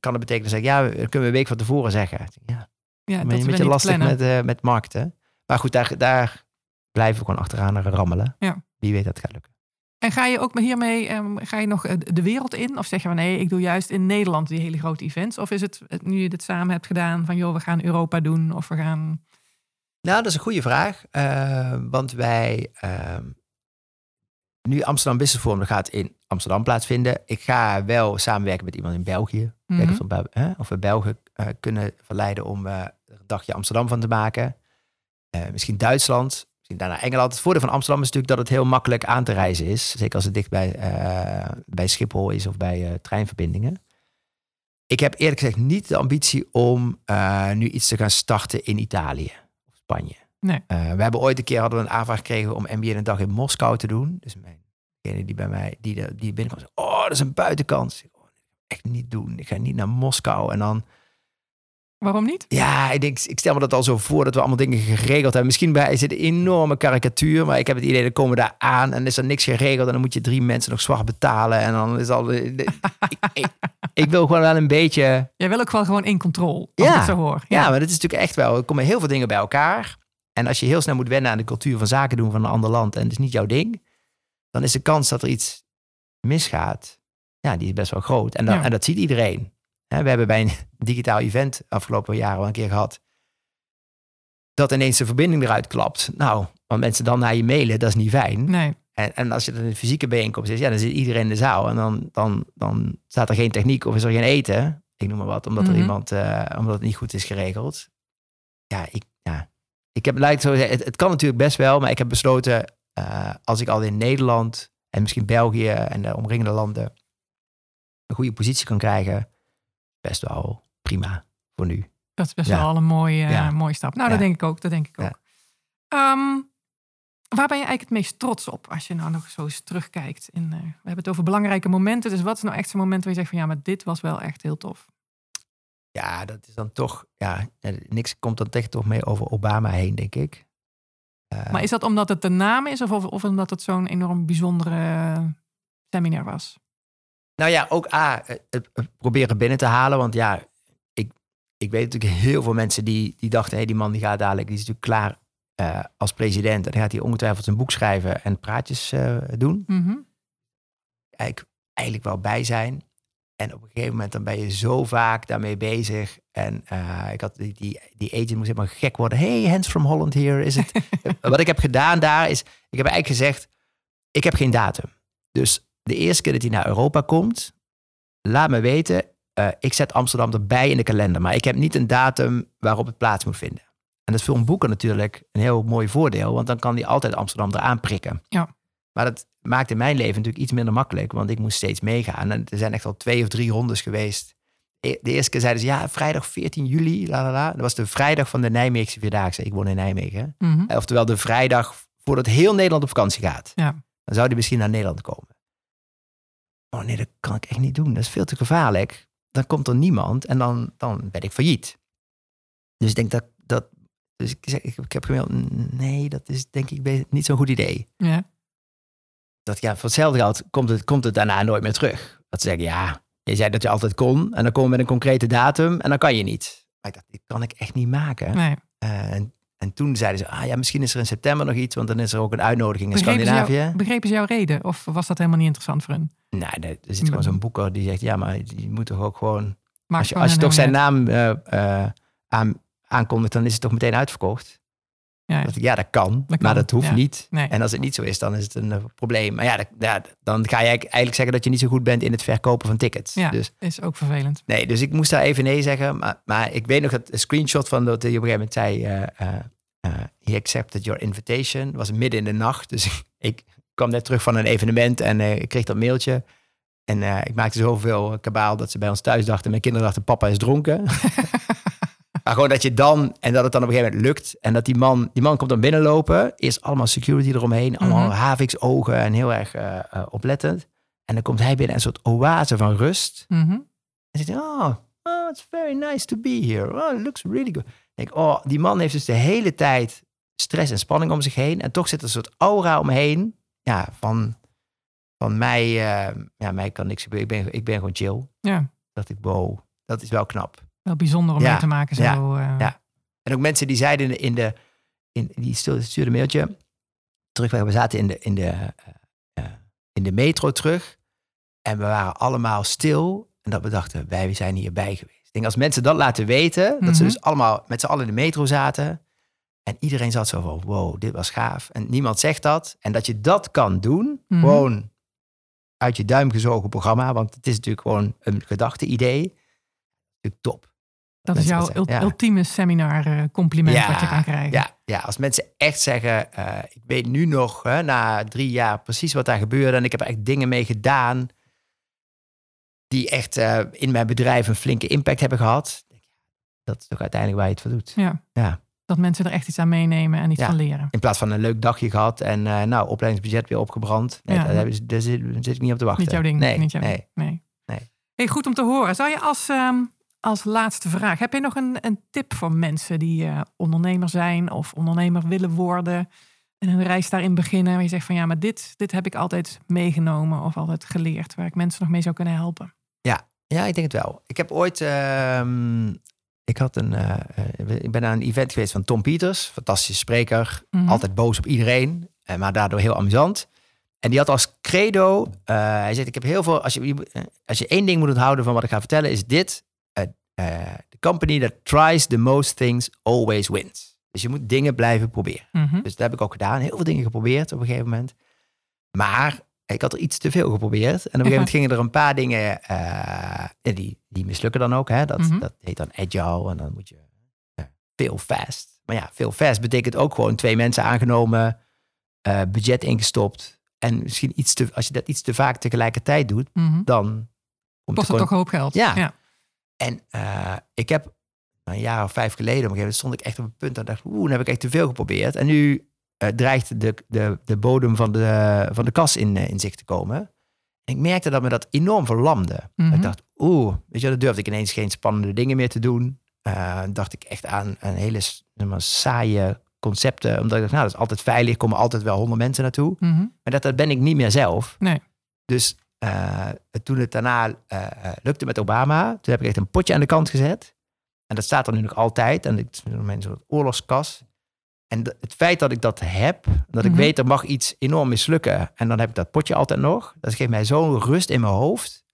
kan het betekenen zeggen, ja, dat kunnen we een week van tevoren zeggen. Ja, Ja, dat een beetje lastig plannen. met, eh met markten. Maar goed, daar, daar blijven we gewoon achteraan rammelen. Ja. Wie weet dat het gaat lukken. En ga je ook hiermee ehm, ga je nog eh, de wereld in? Of zeg je van nee, ik doe juist in Nederland die hele grote events? Of is het, het nu je dit samen hebt gedaan van joh, we gaan Europa doen of we gaan... Nou, dat is een goede vraag. eh, want wij... ehm, nu Amsterdam Business Forum dat gaat in Amsterdam plaatsvinden. Ik ga wel samenwerken met iemand in België. Mhm. Kijken of, we, hè, of we Belgen eh, kunnen verleiden om eh, dagje Amsterdam van te maken. Eh, misschien Duitsland, misschien daarna Engeland. Het voordeel van Amsterdam is natuurlijk dat het heel makkelijk aan te reizen is. Zeker als het dicht bij, eh, bij Schiphol is of bij eh, treinverbindingen. Ik heb eerlijk gezegd niet de ambitie om nu iets te gaan starten in Italië of Spanje. Nee. We hebben ooit een keer hadden we een aanvraag gekregen om MBA een dag in Moskou te doen. Dus mijn, degene die bij mij, die, de, die binnenkwam, zei, oh, dat is een buitenkans. Ik, oh, echt niet doen. Ik ga niet naar Moskou. En dan, Waarom niet? ja, ik, denk, ik stel me dat al zo voor dat we allemaal dingen geregeld hebben. Misschien bij, is het een enorme karikatuur, maar ik heb het idee, dat komen daar aan en is er niks geregeld. En dan moet je drie mensen nog zwart betalen. En dan is al. ik, ik, ik wil gewoon wel een beetje. Jij wil ook wel gewoon in controle, als Ja. ik zo hoor. Ja, maar dat is natuurlijk echt wel. Er komen heel veel dingen bij elkaar. En als je heel snel moet wennen aan de cultuur van zaken doen van een ander land en het is niet jouw ding, dan is de kans dat er iets misgaat, ja, die is best wel groot. En, dan, Ja. en dat ziet iedereen. Hè, we hebben bij een digitaal event afgelopen jaren wel een keer gehad, dat ineens de verbinding eruit klapt. Nou, want mensen dan naar je mailen, dat is niet fijn. Nee. En, en als je dan in een fysieke bijeenkomst is, ja, dan zit iedereen in de zaal. En dan, dan, dan staat er geen techniek of is er geen eten. Ik noem maar wat, omdat Mhm. er iemand, eh, omdat het niet goed is geregeld. Ja, ik, ja. ik heb lijkt zo, het, het kan natuurlijk best wel, maar ik heb besloten, eh, als ik al in Nederland en misschien België en de omringende landen een goede positie kan krijgen, best wel prima voor nu. Dat is best Ja. wel een mooie, Ja. mooie stap. Nou, dat denk ik ook. Dat denk ik ook. Ehm, waar ben je eigenlijk het meest trots op als je nou nog zo eens terugkijkt? In, eh, we hebben het over belangrijke momenten. Dus wat is nou echt zo'n moment waar je zegt van ja, maar dit was wel echt heel tof. Ja, dat is dan toch, ja, niks komt dan echt toch mee over Obama heen, denk ik. Eh, Maar is dat omdat het de naam is of, of, omdat het zo'n enorm bijzondere eh, seminar was? Nou ja, ook A, het, het- het proberen binnen te halen. Want ja, ik, ik weet natuurlijk heel veel mensen die, die dachten... hé, die man die gaat dadelijk, die is natuurlijk klaar eh, als president. En dan gaat hij ongetwijfeld een boek schrijven en praatjes eh, doen. Mhm. Eigenlijk, eigenlijk wel bij zijn. En op een gegeven moment dan ben je zo vaak daarmee bezig. En eh, ik had die, die, die agent moest helemaal gek worden. Hey, Hans from Holland here is het. Wat ik heb gedaan daar is, ik heb eigenlijk gezegd, ik heb geen datum. Dus de eerste keer dat hij naar Europa komt, laat me weten. eh, ik zet Amsterdam erbij in de kalender, maar ik heb niet een datum waarop het plaats moet vinden. En dat is voor een boeker natuurlijk een heel mooi voordeel, want dan kan hij altijd Amsterdam eraan prikken. Ja. Maar dat maakt in mijn leven natuurlijk iets minder makkelijk, want ik moest steeds meegaan. En er zijn echt al twee of drie rondes geweest. E- De eerste keer zeiden ze, ja, vrijdag 14 juli, la la la. Dat was de vrijdag van de Nijmeegse Vierdaagse. Ik woon in Nijmegen. Mhm. Eh, Oftewel de vrijdag voordat heel Nederland op vakantie gaat. Ja. Dan zou die misschien naar Nederland komen. Oh nee, dat kan ik echt niet doen. Dat is veel te gevaarlijk. Dan komt er niemand en dan, dan ben ik failliet. Dus ik denk dat... dat dus ik, zeg, ik, heb gemaild, nee, dat is denk ik niet zo'n goed idee. Ja. Dat ja, voor hetzelfde geld komt het, komt het daarna nooit meer terug. Dat ze zeggen, ja, je zei dat je altijd kon. En dan komen we met een concrete datum en dan kan je niet. Maar ik dacht, dit kan ik echt niet maken. Nee. Eh, en, en toen zeiden ze, ah ja, misschien is er in september nog iets, want dan is er ook een uitnodiging in Begrepen ze, Scandinavië. jou, begrepen ze jouw reden? Of was dat helemaal niet interessant voor hun? Nee, nee, er zit gewoon zo'n boeker die zegt, ja, maar je moet toch ook gewoon... Als je, als je toch zijn naam eh, aan, aankondigt, dan is het toch meteen uitverkocht. Ja. Dat ja, dat kan, Dat kan, maar dat hoeft ja. niet. Nee. En als het niet zo is, dan is het een eh, probleem. Maar ja, dat- ja, dan ga je eigenlijk zeggen dat je niet zo goed bent in het verkopen van tickets. Ja. Dus Is ook vervelend. Nee, dus ik moest daar even nee zeggen. Maar, maar ik weet nog dat een screenshot van dat hij op een gegeven moment zei... eh, he accepted your invitation. Het was midden in de nacht. Dus ik, kwam net terug van een evenement en ik kreeg dat mailtje. En ik maakte zoveel kabaal dat ze bij ons thuis dachten... mijn kinderen dachten, papa is dronken. maar gewoon dat je dan... en dat het dan op een gegeven moment lukt. En dat die man... die man komt dan binnenlopen. Eerst allemaal security eromheen. Allemaal Mhm. havix ogen en heel erg eh, eh, oplettend. En dan komt hij binnen, een soort oase van rust. Mhm. En zegt hij, oh, oh, it's very nice to be here. Oh, it looks really good. Ik denk, oh, die man heeft dus de hele tijd stress en spanning om zich heen. En toch zit er een soort aura omheen. Ja, van, van mij, eh, ja, mij kan niks gebeuren. Ik ben, ik ben gewoon chill. Ja, dacht ik, wow, dat is wel knap. Wel bijzonder om Ja, mee te maken. Zo, ja, eh. ja. En ook mensen die zeiden in de, in de in, die stuurde stuurde een mailtje terug. We zaten in de, in de, eh, eh, in de metro terug. En we waren allemaal stil. En dat we dachten, wij zijn hierbij geweest. Ik denk, als mensen dat laten weten, dat ze Mhm. dus allemaal met z'n allen in de metro zaten. En iedereen zat zo van, wow, dit was gaaf. En niemand zegt dat. En dat je dat kan doen, Mhm. gewoon uit je duim gezogen programma. Want het is natuurlijk gewoon een gedachte-idee. Natuurlijk top. Dat is jouw zeggen, ja. ultieme seminar eh, compliment wat je kan krijgen. Ja, ja, als mensen echt zeggen, eh, ik weet nu nog, hè, na drie jaar, precies wat daar gebeurde. En ik heb er echt dingen mee gedaan die echt eh, in mijn bedrijf een flinke impact hebben gehad. Dat is toch uiteindelijk waar je het voor doet. Ja. Ja. Dat mensen er echt iets aan meenemen en iets Ja. van leren. In plaats van een leuk dagje gehad en nou, opleidingsbudget weer opgebrand. Nee, Ja. daar, zit, ik niet op te wachten. Niet jouw ding. Nee, niet jouw nee. ding. Nee. Nee. Hey, goed om te horen. Zou je als, ehm, als laatste vraag, heb je nog een, een tip voor mensen die eh, ondernemer zijn of ondernemer willen worden en een reis daarin beginnen waar je zegt van ja, maar dit, dit heb ik altijd meegenomen of altijd geleerd waar ik mensen nog mee zou kunnen helpen? Ja, ik denk het wel. Ik heb ooit, ehm, ik, had een, eh, eh, ik ben naar een event geweest van Tom Peters. Fantastische spreker. Mhm. Altijd boos op iedereen. maar daardoor heel amusant. En die had als credo... hij zegt, ik heb heel veel... Als je, als je één ding moet onthouden van wat ik ga vertellen, is dit. Eh, eh, the company that tries the most things always wins. Dus je moet dingen blijven proberen. Mhm. Dus dat heb ik ook gedaan. Heel veel dingen geprobeerd op een gegeven moment. Maar ik had er iets te veel geprobeerd. En op een gegeven moment gingen er een paar dingen... ja, die, die mislukken dan ook. Hè? Dat, Mhm. dat heet dan agile. En dan moet je veel fast. Maar ja, veel fast betekent ook gewoon twee mensen aangenomen. budget ingestopt. En misschien iets te... Als je dat iets te vaak tegelijkertijd doet, Mhm. dan... Kost het toch een hoop geld. Ja. ja. En eh, ik heb een jaar of vijf geleden, op een gegeven moment stond ik echt op een punt dat ik dacht, oeh, dan heb ik echt te veel geprobeerd. En nu eh, dreigt de, de, de bodem van de, van de kas in, eh, in zicht te komen. En ik merkte dat me dat enorm verlamde. Mhm. Ik dacht, oeh, weet je, dan durfde ik ineens geen spannende dingen meer te doen. Eh, dacht ik echt aan een hele maar, saaie concepten. Omdat ik dacht, nou, dat is altijd veilig, komen altijd wel honderd mensen naartoe. Mhm. Maar dat, dat ben ik niet meer zelf. Nee. Dus eh, toen het daarna eh, eh, lukte met Obama, toen heb ik echt een potje aan de kant gezet. En dat staat er nu nog altijd. En het is mijn soort oorlogskas. En het feit dat ik dat heb, dat ik Mhm. weet er mag iets enorm mislukken. En dan heb ik dat potje altijd nog. Dat geeft mij zo'n rust in mijn hoofd.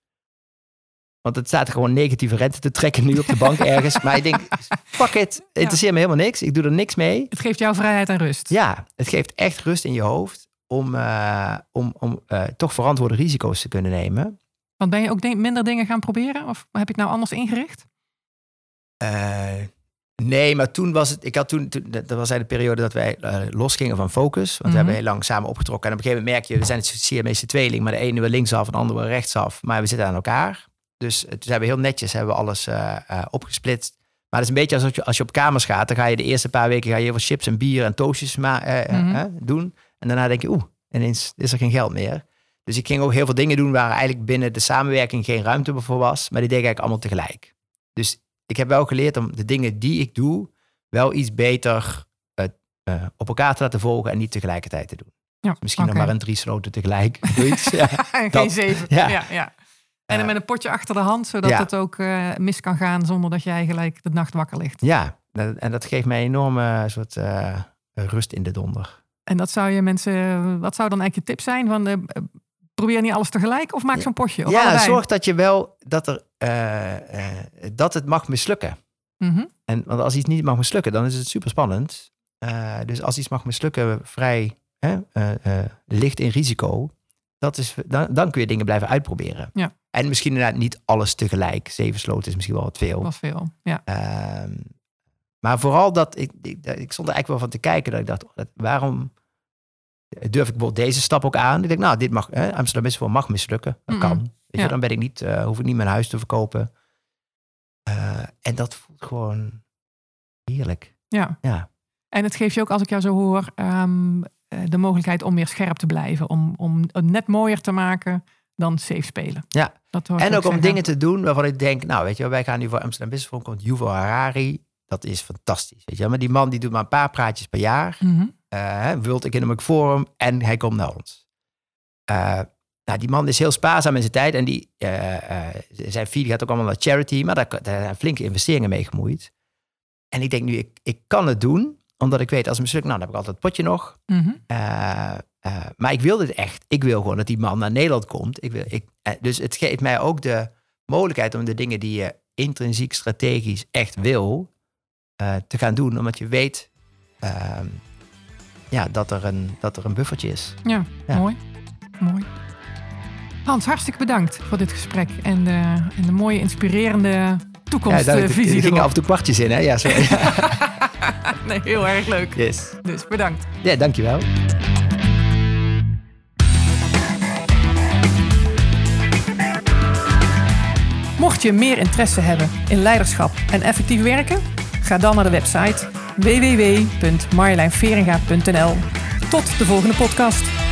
Want het staat gewoon negatieve rente te trekken nu op de bank ergens. Maar ik denk, fuck it, interesseert me helemaal niks. Ik doe er niks mee. Het geeft jou vrijheid en rust. Ja, het geeft echt rust in je hoofd om, eh, om, om eh, toch verantwoorde risico's te kunnen nemen. Want ben je ook de- minder dingen gaan proberen? Of heb je het nou anders ingericht? Eh, nee, maar toen was het. Ik had toen, toen dat was eigenlijk de periode dat wij losgingen van focus. Want Mhm. we hebben heel lang samen opgetrokken. En op een gegeven moment merk je, we zijn het Siamese tweeling, maar de ene wil linksaf en de andere wil rechtsaf. Maar we zitten aan elkaar. Dus toen zijn we heel netjes hebben we alles opgesplitst. Maar het is een beetje alsof je, als je op kamers gaat, dan ga je de eerste paar weken ga je heel veel chips en bier en toastjes Mhm. doen. En daarna denk je, oeh, ineens is er geen geld meer. Dus ik ging ook heel veel dingen doen waar eigenlijk binnen de samenwerking geen ruimte voor was. Maar die deed ik eigenlijk allemaal tegelijk. Dus ik heb wel geleerd om de dingen die ik doe, wel iets beter eh, op elkaar te laten volgen en niet tegelijkertijd te doen. Ja, Misschien oké. nog maar een drie sloten tegelijk. Zoiets. ja. Geen Dat- zeven. ja. Ja. Ja, En dan Eh, met een potje achter de hand, zodat ja. het ook eh, mis kan gaan zonder dat jij gelijk de nacht wakker ligt. ja, en dat geeft mij een enorme soort rust in de donder. En dat zou je mensen, wat zou dan eigenlijk je tip zijn? Van, eh, probeer niet alles tegelijk of maak zo'n potje? Of ja, zorg dat je wel dat, er, eh, eh, dat het mag mislukken. Mhm. En want als iets niet mag mislukken, dan is het super spannend. Dus als iets mag mislukken, vrij licht in risico, dat is, dan, dan kun je dingen blijven uitproberen. Ja. En misschien inderdaad niet alles tegelijk. Zeven sloten is misschien wel wat veel. Was veel. Ja. Ehm, maar vooral dat ik, ik, ik stond er eigenlijk wel van te kijken dat ik dacht, dat- waarom durf ik bijvoorbeeld deze stap ook aan? Ik denk, nou, dit mag, hè, Amsterdam Business mag mislukken. Dat Mm-mm. kan. Weet Ja. je, dan ben ik niet, eh, hoef ik niet mijn huis te verkopen. Eh, en dat voelt gewoon heerlijk. ja. Ja. En het geeft je ook, als ik jou zo hoor, ehm, eh, de mogelijkheid om meer scherp te blijven. Om, om het net mooier te maken dan safe spelen. Ja. Dat En ook om dingen te doen waarvan ik denk, nou, weet je, wij gaan nu voor Amsterdam Business Forum, komt Yuval Harari. Dat is fantastisch. Weet je, maar die man die doet maar een paar praatjes per jaar. Mhm. Eh World Economic Forum en hij komt naar ons. Eh, nou, die man is heel spaarzaam in zijn tijd en die, eh, zijn fee die gaat ook allemaal naar charity, maar daar, daar zijn flinke investeringen mee gemoeid. En ik denk nu, ik, ik kan het doen, omdat ik weet, als het mislukt, nou, dan heb ik altijd het potje nog. Mhm. Maar ik wil dit echt. Ik wil gewoon dat die man naar Nederland komt. Ik wil, ik, dus het geeft mij ook de mogelijkheid om de dingen die je intrinsiek strategisch echt wil, eh, te gaan doen. Omdat je weet ehm, ja, dat, er een, dat er een buffertje is. Ja, Ja. mooi. Mooi. Hans, hartstikke bedankt voor dit gesprek en de, en de mooie, inspirerende Ja, toekomstvisie. er gingen af en toe kwartjes in, hè? Ja, sorry. nee, heel erg leuk. yes. Dus bedankt. Ja, dankjewel. Mocht je meer interesse hebben in leiderschap en effectief werken, ga dan naar de website www.marjolijnveringa.nl. Tot de volgende podcast.